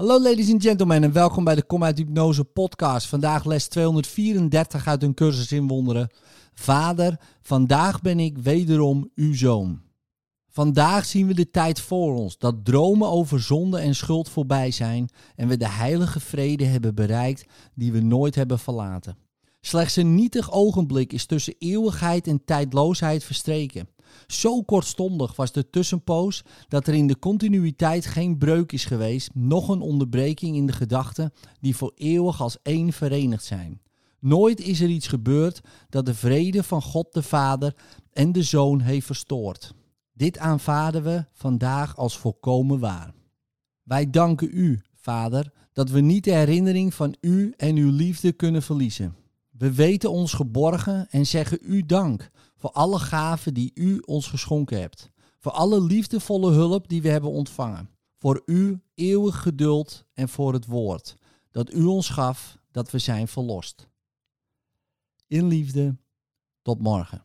Hallo ladies and gentlemen en welkom bij de Kom uit Hypnose podcast. Vandaag les 234 uit een cursus in wonderen. Vader, vandaag ben ik wederom uw zoon. Vandaag zien we de tijd voor ons dat dromen over zonde en schuld voorbij zijn en we de heilige vrede hebben bereikt die we nooit hebben verlaten. Slechts een nietig ogenblik is tussen eeuwigheid en tijdloosheid verstreken. Zo kortstondig was de tussenpoos dat er in de continuïteit geen breuk is geweest, nog een onderbreking in de gedachten die voor eeuwig als één verenigd zijn. Nooit is er iets gebeurd dat de vrede van God de Vader en de Zoon heeft verstoord. Dit aanvaarden we vandaag als volkomen waar. Wij danken u, Vader, dat we niet de herinnering van u en uw liefde kunnen verliezen. We weten ons geborgen en zeggen u dank voor alle gaven die u ons geschonken hebt. Voor alle liefdevolle hulp die we hebben ontvangen. Voor uw eeuwig geduld en voor het woord dat u ons gaf dat we zijn verlost. In liefde, tot morgen.